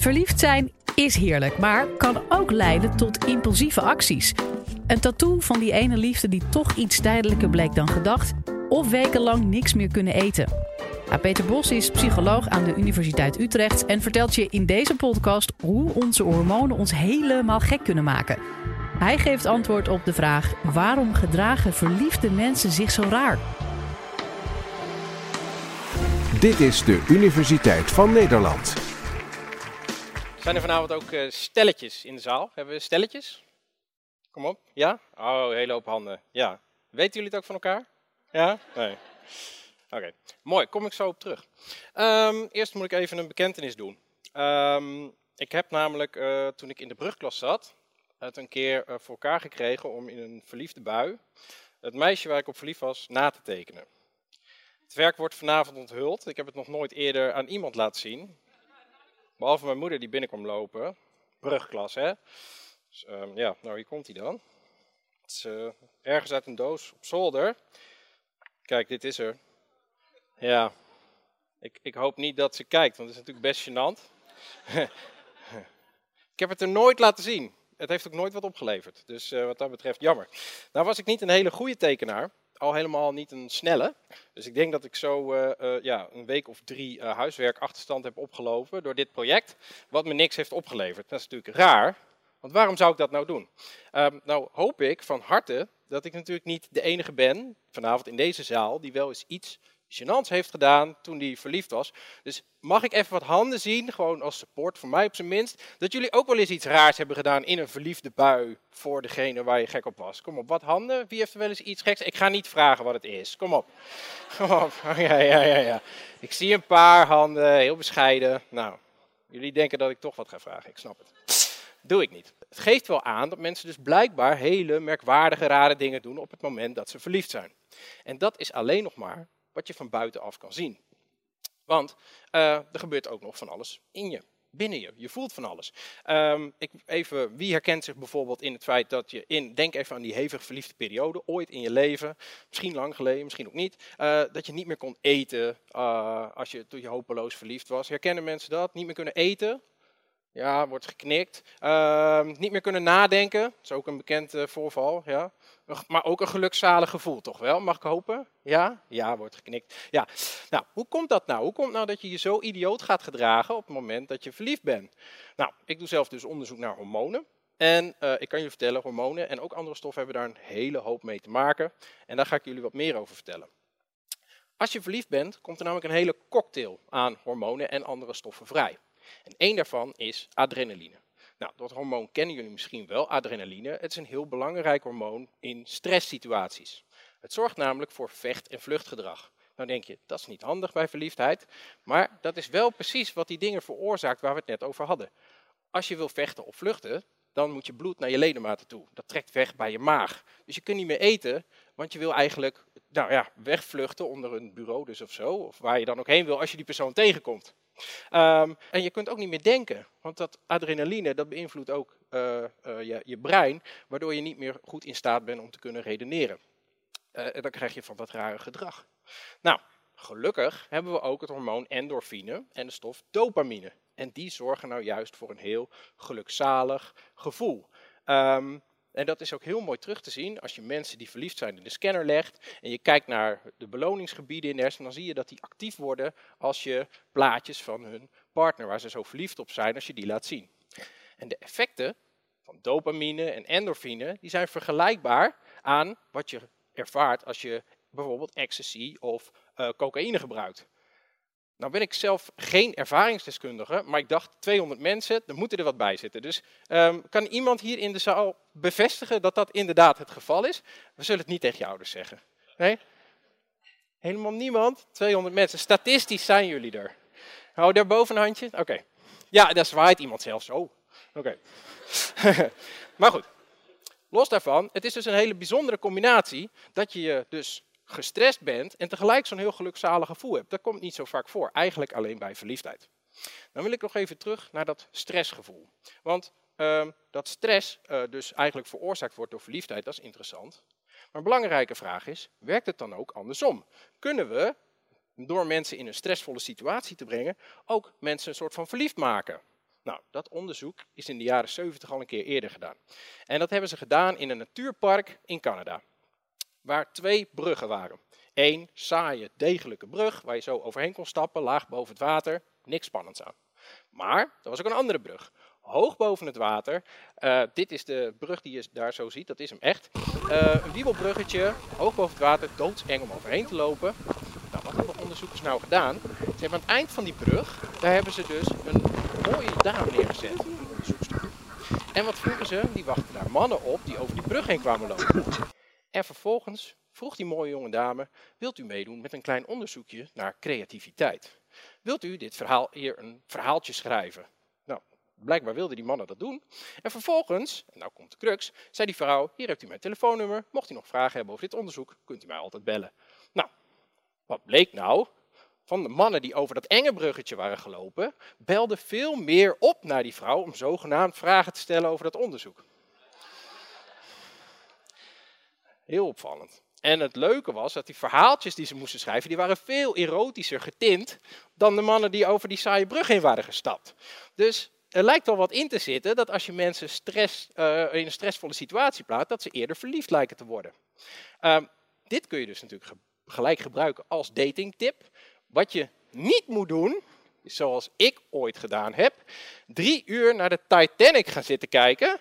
Verliefd zijn is heerlijk, maar kan ook leiden tot impulsieve acties. Een tattoo van die ene liefde die toch iets tijdelijker bleek dan gedacht, of wekenlang niks meer kunnen eten. Peter Bos is psycholoog aan de Universiteit Utrecht en vertelt je in deze podcast hoe onze hormonen ons helemaal gek kunnen maken. Hij geeft antwoord op de vraag: waarom gedragen verliefde mensen zich zo raar? Dit is de Universiteit van Nederland. Zijn er vanavond ook uh, stelletjes in de zaal? Hebben we stelletjes? Kom op. Ja? Oh, een hele hoop handen. Ja. Weten jullie het ook van elkaar? Ja? Nee. Oké, mooi. Kom ik zo op terug. Um, eerst moet ik even een bekentenis doen. Um, ik heb namelijk, uh, toen ik in de brugklas zat, het een keer uh, voor elkaar gekregen om in een verliefde bui het meisje waar ik op verliefd was na te tekenen. Het werk wordt vanavond onthuld. Ik heb het nog nooit eerder aan iemand laten zien. Behalve mijn moeder die binnenkwam lopen. Brugklas, hè. Dus, um, ja, nou hier komt hij dan. Het uh, ergens uit een doos op zolder. Kijk, dit is er. Ja, ik, ik hoop niet dat ze kijkt, want het is natuurlijk best gênant. ik heb het er nooit laten zien. Het heeft ook nooit wat opgeleverd. Dus uh, wat dat betreft, jammer. Nou was ik niet een hele goede tekenaar al helemaal niet een snelle. Dus ik denk dat ik zo uh, uh, ja, een week of drie uh, huiswerk achterstand heb opgelopen door dit project, wat me niks heeft opgeleverd. Dat is natuurlijk raar, want waarom zou ik dat nou doen? Um, nou hoop ik van harte dat ik natuurlijk niet de enige ben, vanavond in deze zaal, die wel eens iets gênants heeft gedaan toen hij verliefd was. Dus mag ik even wat handen zien, gewoon als support voor mij op zijn minst, dat jullie ook wel eens iets raars hebben gedaan in een verliefde bui voor degene waar je gek op was. Kom op, wat handen? Wie heeft er wel eens iets geks? Ik ga niet vragen wat het is. Kom op. Kom op. Ja, ja, ja, ja. Ik zie een paar handen, heel bescheiden. Nou, jullie denken dat ik toch wat ga vragen, ik snap het. Doe ik niet. Het geeft wel aan dat mensen dus blijkbaar hele merkwaardige, rare dingen doen op het moment dat ze verliefd zijn. En dat is alleen nog maar wat je van buitenaf kan zien. Want uh, er gebeurt ook nog van alles in je, binnen je. Je voelt van alles. Um, ik, even, wie herkent zich bijvoorbeeld in het feit dat je in, denk even aan die hevig verliefde periode, ooit in je leven, misschien lang geleden, misschien ook niet, uh, dat je niet meer kon eten uh, als je, toen je hopeloos verliefd was. Herkennen mensen dat? Niet meer kunnen eten? Ja, wordt geknikt. Uh, niet meer kunnen nadenken. Dat is ook een bekend uh, voorval. Ja. Maar ook een gelukzalig gevoel, toch wel? Mag ik hopen? Ja? Ja, wordt geknikt. Ja. Nou, hoe komt dat nou? Hoe komt nou dat je je zo idioot gaat gedragen op het moment dat je verliefd bent? Nou, ik doe zelf dus onderzoek naar hormonen. En uh, ik kan je vertellen, hormonen en ook andere stoffen hebben daar een hele hoop mee te maken. En daar ga ik jullie wat meer over vertellen. Als je verliefd bent, komt er namelijk een hele cocktail aan hormonen en andere stoffen vrij. En één daarvan is adrenaline. Nou, dat hormoon kennen jullie misschien wel, adrenaline. Het is een heel belangrijk hormoon in stresssituaties. Het zorgt namelijk voor vecht- en vluchtgedrag. Nou denk je, dat is niet handig bij verliefdheid, maar dat is wel precies wat die dingen veroorzaakt waar we het net over hadden. Als je wil vechten of vluchten, dan moet je bloed naar je ledematen toe. Dat trekt weg bij je maag. Dus je kunt niet meer eten, want je wil eigenlijk nou ja, wegvluchten onder een bureau dus of zo, of waar je dan ook heen wil als je die persoon tegenkomt. Um, en je kunt ook niet meer denken, want dat adrenaline dat beïnvloedt ook uh, uh, je, je, brein, waardoor je niet meer goed in staat bent om te kunnen redeneren. Uh, en dan krijg je van dat rare gedrag. Nou, gelukkig hebben we ook het hormoon endorfine en de stof dopamine. En die zorgen nou juist voor een heel gelukzalig gevoel. Um, en dat is ook heel mooi terug te zien als je mensen die verliefd zijn in de scanner legt en je kijkt naar de beloningsgebieden in de hersenen, dan zie je dat die actief worden als je plaatjes van hun partner, waar ze zo verliefd op zijn, als je die laat zien. En de effecten van dopamine en endorfine, die zijn vergelijkbaar aan wat je ervaart als je bijvoorbeeld ecstasy of uh, cocaïne gebruikt. Nou ben ik zelf geen ervaringsdeskundige, maar ik dacht 200 mensen, er moeten er wat bij zitten. Dus um, kan iemand hier in de zaal bevestigen dat dat inderdaad het geval is? We zullen het niet tegen je ouders zeggen. Nee? Helemaal niemand? 200 mensen. Statistisch zijn jullie er. Hou daarboven een handje. Oké. Ja, daar zwaait iemand zelfs. Oh, oké. Maar goed. Los daarvan, het is dus een hele bijzondere combinatie dat je je dus gestrest bent en tegelijk zo'n heel gelukzalig gevoel hebt. Dat komt niet zo vaak voor, eigenlijk alleen bij verliefdheid. Dan wil ik nog even terug naar dat stressgevoel. Want uh, dat stress uh, dus eigenlijk veroorzaakt wordt door verliefdheid, dat is interessant. Maar een belangrijke vraag is, werkt het dan ook andersom? Kunnen we, door mensen in een stressvolle situatie te brengen, ook mensen een soort van verliefd maken? Nou, dat onderzoek is in de jaren 70 al een keer eerder gedaan. En dat hebben ze gedaan in een natuurpark in Canada, waar twee bruggen waren. Eén saaie, degelijke brug, waar je zo overheen kon stappen, laag boven het water, niks spannends aan. Maar er was ook een andere brug, hoog boven het water. Uh, dit is de brug die je daar zo ziet, dat is hem echt. Uh, een wiebelbruggetje, hoog boven het water, doodseng om overheen te lopen. Nou, wat hebben onderzoekers nou gedaan? Ze hebben aan het eind van die brug, daar hebben ze dus een mooie dame neergezet. En wat vroegen ze? Die wachten daar mannen op die over die brug heen kwamen lopen. En vervolgens vroeg die mooie jonge dame, wilt u meedoen met een klein onderzoekje naar creativiteit? Wilt u dit verhaal hier een verhaaltje schrijven? Nou, blijkbaar wilden die mannen dat doen. En vervolgens, en nou komt de crux, zei die vrouw, hier heeft u mijn telefoonnummer, mocht u nog vragen hebben over dit onderzoek, kunt u mij altijd bellen. Nou, wat bleek nou? Van de mannen die over dat enge bruggetje waren gelopen, belden veel meer op naar die vrouw om zogenaamd vragen te stellen over dat onderzoek. Heel opvallend. En het leuke was dat die verhaaltjes die ze moesten schrijven, die waren veel erotischer getint dan de mannen die over die saaie brug heen waren gestapt. Dus er lijkt wel wat in te zitten dat als je mensen stress, uh, in een stressvolle situatie plaatst, dat ze eerder verliefd lijken te worden. Uh, dit kun je dus natuurlijk gelijk gebruiken als datingtip. Wat je niet moet doen, zoals ik ooit gedaan heb, drie uur naar de Titanic gaan zitten kijken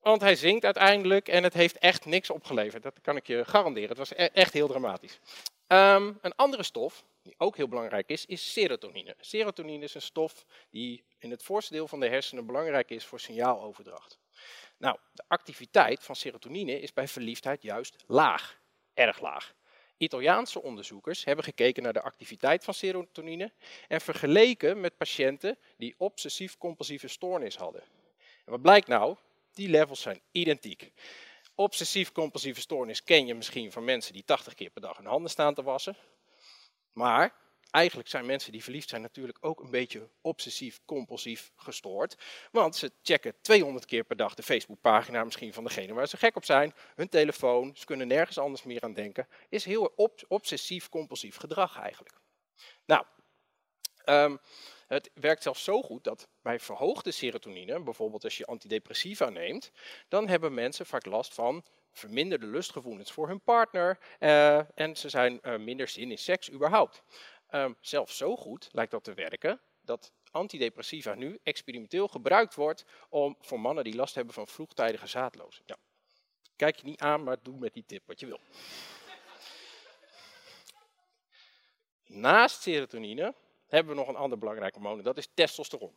want hij zingt uiteindelijk en het heeft echt niks opgeleverd. Dat kan ik je garanderen. Het was e-, echt heel dramatisch. Um, een andere stof, die ook heel belangrijk is, is serotonine. Serotonine is een stof die in het voorste deel van de hersenen belangrijk is voor signaaloverdracht. Nou, de activiteit van serotonine is bij verliefdheid juist laag. Erg laag. Italiaanse onderzoekers hebben gekeken naar de activiteit van serotonine en vergeleken met patiënten die obsessief-compulsieve stoornis hadden. En wat blijkt nou? Die levels zijn identiek. Obsessief-compulsieve stoornis ken je misschien van mensen die 80 keer per dag hun handen staan te wassen. Maar eigenlijk zijn mensen die verliefd zijn natuurlijk ook een beetje obsessief-compulsief gestoord. Want ze checken 200 keer per dag de Facebookpagina misschien van degene waar ze gek op zijn. Hun telefoon, ze kunnen nergens anders meer aan denken. Is heel obsessief-compulsief gedrag eigenlijk. Nou, um, het werkt zelfs zo goed dat bij verhoogde serotonine, bijvoorbeeld als je antidepressiva neemt, dan hebben mensen vaak last van verminderde lustgevoelens voor hun partner uh, en ze zijn uh, minder zin in seks überhaupt. Um, zelfs zo goed lijkt dat te werken dat antidepressiva nu experimenteel gebruikt wordt om, voor mannen die last hebben van vroegtijdige zaadlozing. Ja. Kijk je niet aan, maar doe met die tip wat je wil. Naast serotonine hebben we nog een ander belangrijk hormoon. Dat is testosteron.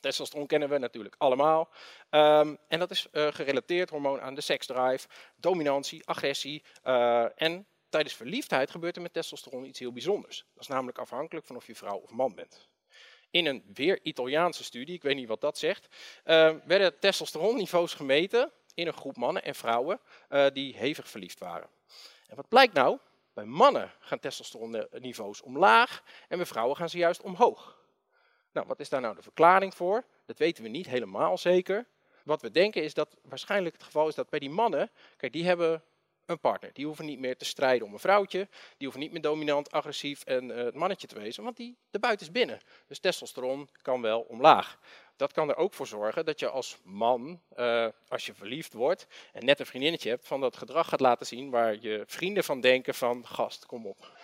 Testosteron kennen we natuurlijk allemaal. Um, en dat is uh, gerelateerd hormoon aan de seksdrive, dominantie, agressie. Uh, en tijdens verliefdheid gebeurt er met testosteron iets heel bijzonders. Dat is namelijk afhankelijk van of je vrouw of man bent. In een weer Italiaanse studie, ik weet niet wat dat zegt, uh, werden testosteronniveaus gemeten in een groep mannen en vrouwen die hevig verliefd waren. En wat blijkt nou? Bij mannen gaan testosteronniveaus omlaag en bij vrouwen gaan ze juist omhoog. Nou, wat is daar nou de verklaring voor? Dat weten we niet helemaal zeker. Wat we denken is dat waarschijnlijk het geval is dat bij die mannen, kijk, die hebben een partner. Die hoeven niet meer te strijden om een vrouwtje. Die hoeven niet meer dominant, agressief en uh, het mannetje te wezen, want die, de buiten is binnen. Dus testosteron kan wel omlaag. Dat kan er ook voor zorgen dat je als man, uh, als je verliefd wordt en net een vriendinnetje hebt, van dat gedrag gaat laten zien waar je vrienden van denken van, gast, kom op.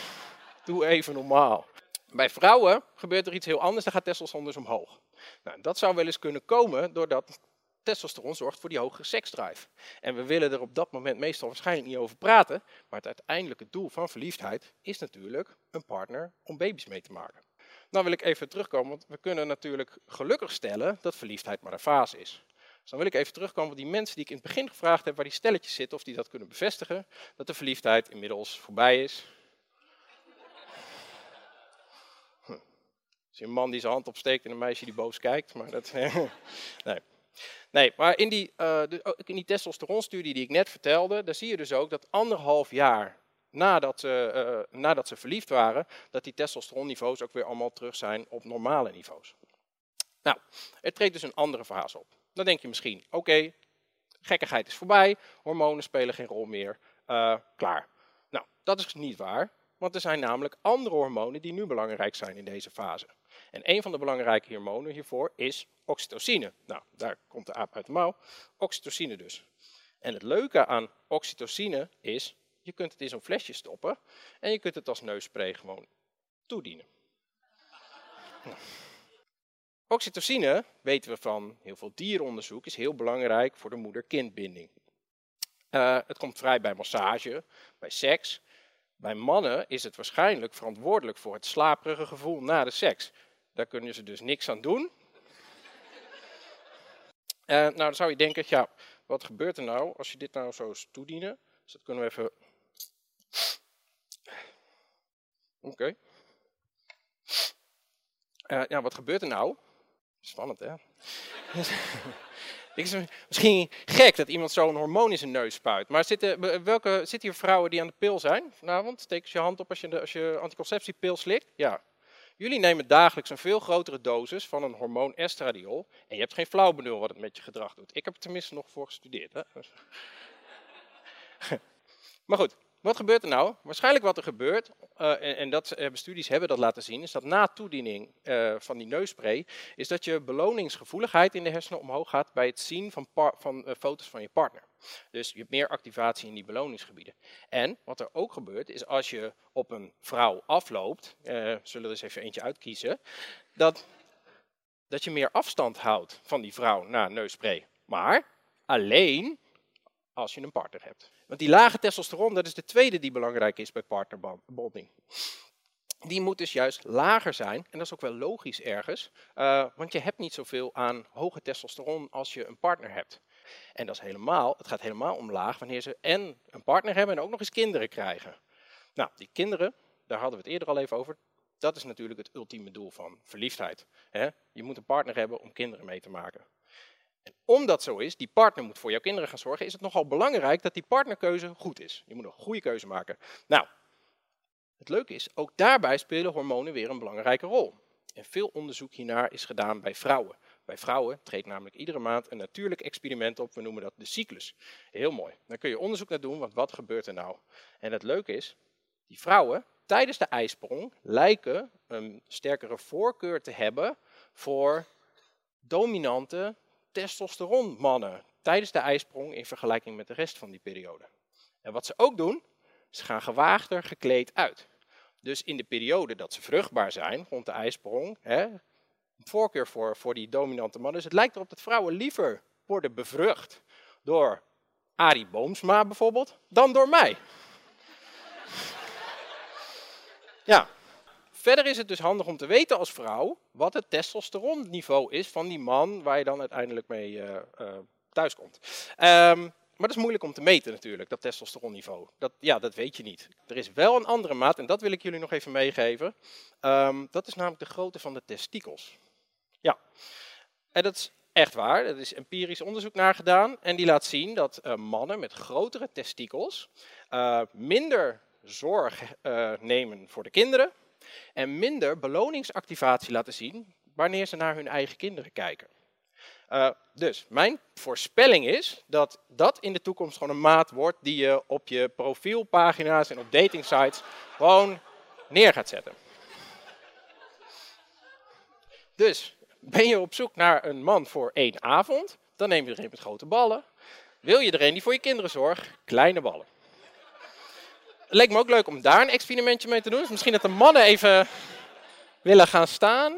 Doe even normaal. Bij vrouwen gebeurt er iets heel anders, dan gaat testosteron dus omhoog. Nou, dat zou wel eens kunnen komen doordat testosteron zorgt voor die hogere seksdrive. En we willen er op dat moment meestal waarschijnlijk niet over praten, maar het uiteindelijke doel van verliefdheid is natuurlijk een partner om baby's mee te maken. Nou wil ik even terugkomen, want we kunnen natuurlijk gelukkig stellen dat verliefdheid maar een fase is. Dus dan wil ik even terugkomen op die mensen die ik in het begin gevraagd heb, waar die stelletjes zitten, of die dat kunnen bevestigen, dat de verliefdheid inmiddels voorbij is. Hm. Is een man die zijn hand opsteekt en een meisje die boos kijkt, maar dat... nee. Nee, maar in die, uh, in die testosteronstudie die ik net vertelde, daar zie je dus ook dat anderhalf jaar nadat ze, uh, nadat ze verliefd waren, dat die testosteronniveaus ook weer allemaal terug zijn op normale niveaus. Nou, er treedt dus een andere fase op. Dan denk je misschien, oké, gekkigheid is voorbij, hormonen spelen geen rol meer, uh, klaar. Nou, dat is niet waar. want er zijn namelijk andere hormonen die nu belangrijk zijn in deze fase. En een van de belangrijke hormonen hiervoor is oxytocine. Nou, daar komt de aap uit de mouw. Oxytocine dus. En het leuke aan oxytocine is, je kunt het in zo'n flesje stoppen en je kunt het als neusspray gewoon toedienen. Nou. Oxytocine, weten we van heel veel dieronderzoek, is heel belangrijk voor de moeder-kindbinding. Uh, het komt vrij bij massage, bij seks. Bij mannen is het waarschijnlijk verantwoordelijk voor het slaperige gevoel na de seks. Daar kunnen ze dus niks aan doen. Uh, nou, dan zou je denken, ja, wat gebeurt er nou als je dit nou zo toedienen? Dus dat kunnen we even... Oké. Uh, ja, wat gebeurt er nou? Spannend, hè? Het is misschien gek dat iemand zo'n hormoon in zijn neus spuit. Maar zitten, welke, zitten hier vrouwen die aan de pil zijn vanavond? Steek eens je hand op als je, als je anticonceptiepil slikt. Ja. Jullie nemen dagelijks een veel grotere dosis van een hormoon estradiol. En je hebt geen flauw benul wat het met je gedrag doet. Ik heb er tenminste nog voor gestudeerd. Hè? maar goed, wat gebeurt er nou? Waarschijnlijk wat er gebeurt, uh, en, en, dat uh, studies hebben dat laten zien, is dat na toediening uh, van die neusspray, is dat je beloningsgevoeligheid in de hersenen omhoog gaat bij het zien van, van foto's van je partner. Dus je hebt meer activatie in die beloningsgebieden. En wat er ook gebeurt, is als je op een vrouw afloopt, zullen we eens even eentje uitkiezen, dat, dat je meer afstand houdt van die vrouw na neusspray. Maar alleen als je een partner hebt. Want die lage testosteron, dat is de tweede die belangrijk is bij partnerbonding. Die moet dus juist lager zijn, en dat is ook wel logisch ergens, uh, want je hebt niet zoveel aan hoge testosteron als je een partner hebt. En dat is helemaal, het gaat helemaal omlaag wanneer ze en een partner hebben en ook nog eens kinderen krijgen. Nou, die kinderen, daar hadden we het eerder al even over, dat is natuurlijk het ultieme doel van verliefdheid. Hè? Je moet een partner hebben om kinderen mee te maken. En omdat zo is, die partner moet voor jouw kinderen gaan zorgen, is het nogal belangrijk dat die partnerkeuze goed is. Je moet een goede keuze maken. Nou, het leuke is, ook daarbij spelen hormonen weer een belangrijke rol. En veel onderzoek hiernaar is gedaan bij vrouwen. Bij vrouwen treedt namelijk iedere maand een natuurlijk experiment op, we noemen dat de cyclus. Heel mooi. Dan kun je onderzoek naar doen, want wat gebeurt er nou? En het leuke is, die vrouwen tijdens de ijsprong lijken een sterkere voorkeur te hebben voor dominante testosteronmannen tijdens de ijsprong in vergelijking met de rest van die periode. En wat ze ook doen, ze gaan gewaagder gekleed uit. Dus in de periode dat ze vruchtbaar zijn, rond de ijsprong, hè, voorkeur voor, voor die dominante mannen. Dus het lijkt erop dat vrouwen liever worden bevrucht door Arie Boomsma bijvoorbeeld, dan door mij. Ja, Verder is het dus handig om te weten als vrouw wat het testosteronniveau is van die man waar je dan uiteindelijk mee uh, uh, thuiskomt. Um, maar dat is moeilijk om te meten natuurlijk, dat testosteronniveau. Dat, ja, dat weet je niet. Er is wel een andere maat, en dat wil ik jullie nog even meegeven. Um, dat is namelijk de grootte van de testikels. Ja, en dat is echt waar. Er is empirisch onderzoek naar gedaan. En die laat zien dat uh, mannen met grotere testikels minder zorg nemen voor de kinderen en minder beloningsactivatie laten zien wanneer ze naar hun eigen kinderen kijken. Uh, dus mijn voorspelling is dat dat in de toekomst gewoon een maat wordt die je op je profielpagina's en op datingsites gewoon neer gaat zetten. Dus ben je op zoek naar een man voor één avond, dan neem je er een met grote ballen. Wil je er een die voor je kinderen zorgt, kleine ballen. Leek me ook leuk om daar een experimentje mee te doen. Dus misschien dat de mannen even willen gaan staan.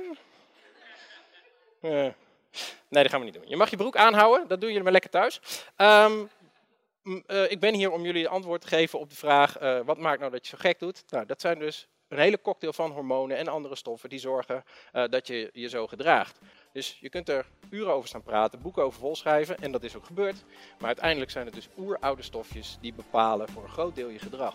Uh, nee, dat gaan we niet doen. Je mag je broek aanhouden, dat doen jullie maar lekker thuis. Um, uh, ik ben hier om jullie antwoord te geven op de vraag, uh, wat maakt nou dat je zo gek doet? Nou, dat zijn dus een hele cocktail van hormonen en andere stoffen die zorgen dat je je zo gedraagt. Dus je kunt er uren over staan praten, boeken over volschrijven en dat is ook gebeurd. Maar uiteindelijk zijn het dus oeroude stofjes die bepalen voor een groot deel je gedrag.